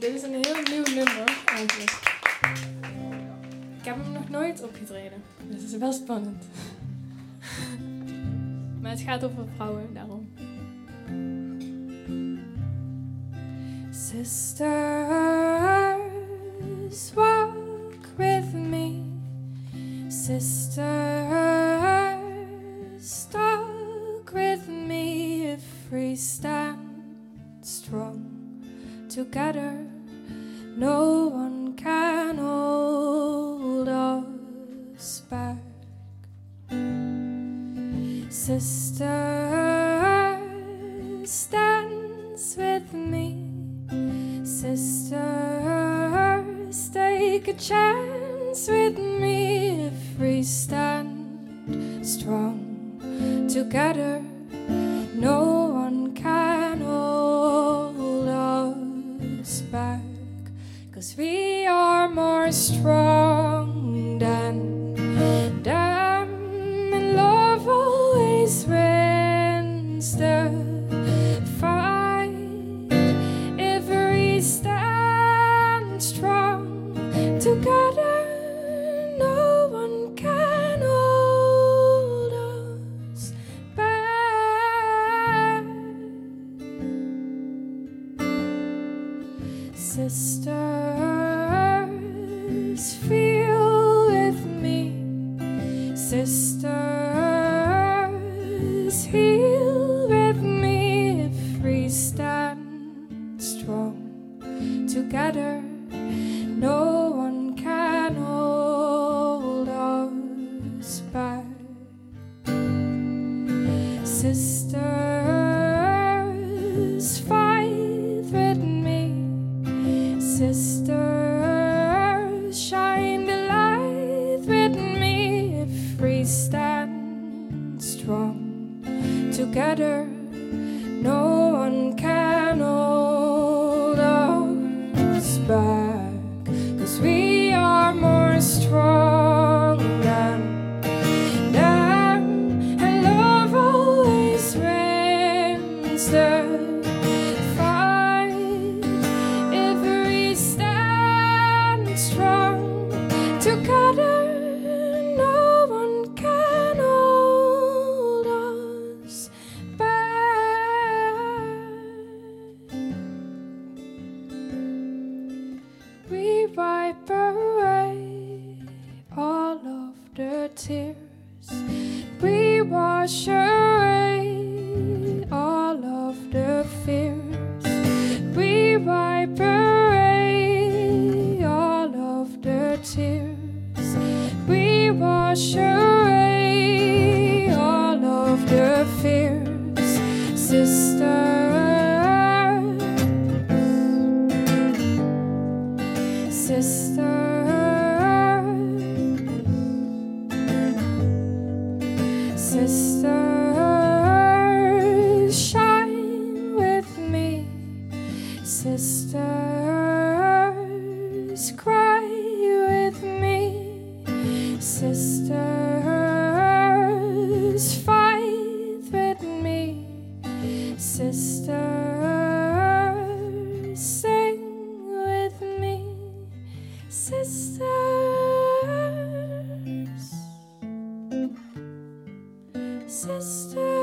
Dit is een heel nieuw nummer eigenlijk. Ik heb hem nog nooit opgetreden. Dus het is wel spannend. maar het gaat over vrouwen, daarom. Sisters, walk with me. Sisters, talk with me if strong together. No one can hold us back. Sister stands with me. Sisters, take a chance with me if we stand strong together. No we are more strong than them, and love always wins the fight. If we stand strong together, Sisters, fight with me. Sisters, shine the light with me if we stand strong together. We fight. If we stand strong together, no one can hold us back. We wipe away all of the tears. We wash away wash away all of the fears, sister. Sister, sister, shine with me, sister sisters fight, with me, sisters sing with me, sisters, sisters.